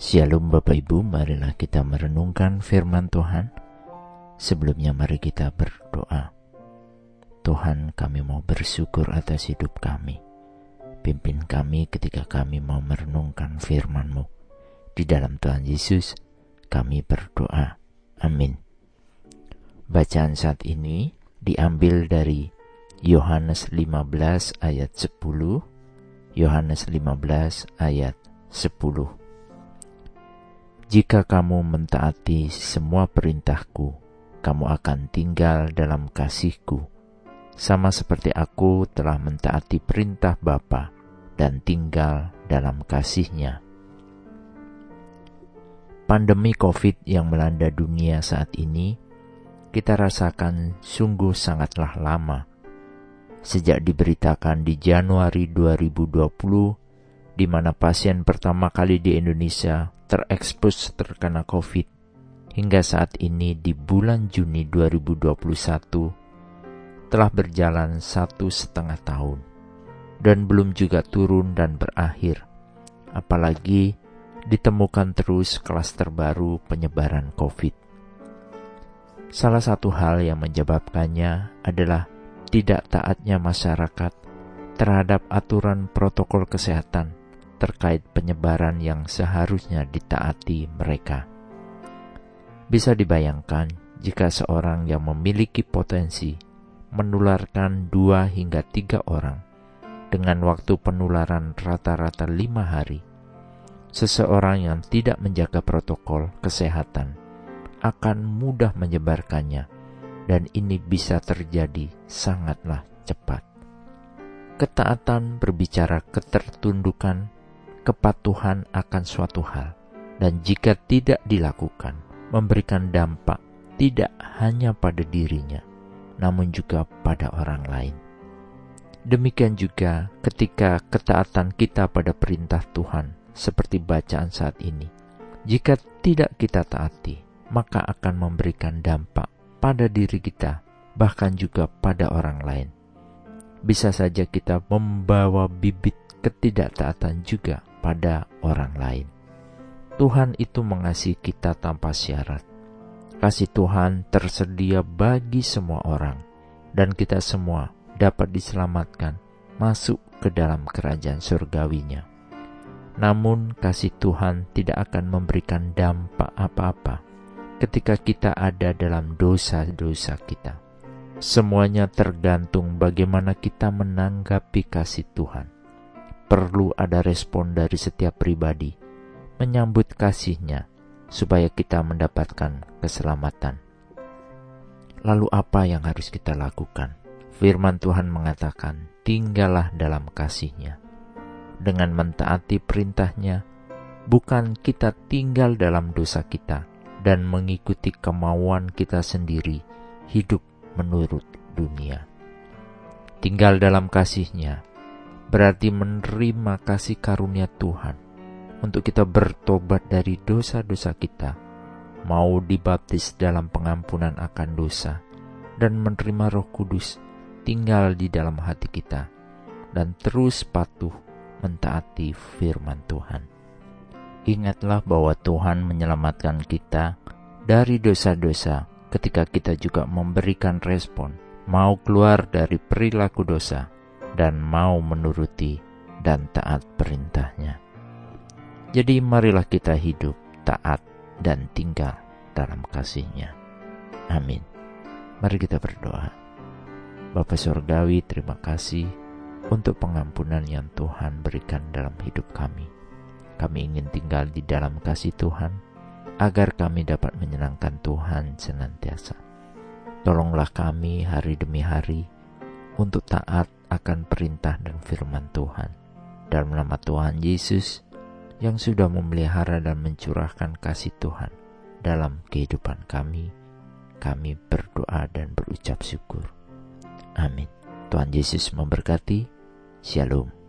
Shalom Bapak Ibu, marilah kita merenungkan firman Tuhan. Sebelumnya mari kita berdoa. Tuhan kami mau bersyukur atas hidup kami. Pimpin kami ketika kami mau merenungkan firman-Mu. Di dalam Tuhan Yesus kami berdoa. Amin. Bacaan saat ini diambil dari Yohanes 15 ayat 10, Yohanes 15 ayat 10. Jika kamu mentaati semua perintahku, kamu akan tinggal dalam kasihku, sama seperti aku telah mentaati perintah Bapa dan tinggal dalam kasihnya. Pandemi COVID yang melanda dunia saat ini, kita rasakan sungguh sangatlah lama. Sejak diberitakan di Januari 2020, di mana pasien pertama kali di Indonesia terekspos terkena COVID hingga saat ini di bulan Juni 2021 telah berjalan satu setengah tahun dan belum juga turun dan berakhir. Apalagi ditemukan terus kelas terbaru penyebaran COVID. Salah satu hal yang menyebabkannya adalah tidak taatnya masyarakat terhadap aturan protokol kesehatan terkait penyebaran yang seharusnya ditaati mereka. Bisa dibayangkan jika seorang yang memiliki potensi menularkan dua hingga tiga orang dengan waktu penularan rata-rata lima hari, seseorang yang tidak menjaga protokol kesehatan akan mudah menyebarkannya dan ini bisa terjadi sangatlah cepat. Ketaatan berbicara ketertundukan kepatuhan akan suatu hal, dan jika tidak dilakukan, memberikan dampak tidak hanya pada dirinya, namun juga pada orang lain. Demikian juga ketika ketaatan kita pada perintah Tuhan, seperti bacaan saat ini, jika tidak kita taati, maka akan memberikan dampak pada diri kita, bahkan juga pada orang lain. Bisa saja kita membawa bibit ketidaktaatan juga pada orang lain. Tuhan itu mengasihi kita tanpa syarat. Kasih Tuhan tersedia bagi semua orang, dan kita semua dapat diselamatkan masuk ke dalam kerajaan surgawinya. Namun, kasih Tuhan tidak akan memberikan dampak apa-apa ketika kita ada dalam dosa-dosa kita. Semuanya tergantung bagaimana kita menanggapi kasih Tuhan perlu ada respon dari setiap pribadi menyambut kasihnya supaya kita mendapatkan keselamatan. Lalu apa yang harus kita lakukan? Firman Tuhan mengatakan, tinggallah dalam kasihnya. Dengan mentaati perintahnya, bukan kita tinggal dalam dosa kita dan mengikuti kemauan kita sendiri, hidup menurut dunia. Tinggal dalam kasihnya, berarti menerima kasih karunia Tuhan untuk kita bertobat dari dosa-dosa kita, mau dibaptis dalam pengampunan akan dosa, dan menerima Roh Kudus tinggal di dalam hati kita, dan terus patuh mentaati firman Tuhan. Ingatlah bahwa Tuhan menyelamatkan kita dari dosa-dosa ketika kita juga memberikan respon, mau keluar dari perilaku dosa dan mau menuruti dan taat perintahnya. Jadi marilah kita hidup taat dan tinggal dalam kasihnya. Amin. Mari kita berdoa. Bapa Surgawi, terima kasih untuk pengampunan yang Tuhan berikan dalam hidup kami. Kami ingin tinggal di dalam kasih Tuhan, agar kami dapat menyenangkan Tuhan senantiasa. Tolonglah kami hari demi hari untuk taat akan perintah dan firman Tuhan. Dalam nama Tuhan Yesus yang sudah memelihara dan mencurahkan kasih Tuhan dalam kehidupan kami, kami berdoa dan berucap syukur. Amin. Tuhan Yesus memberkati. Shalom.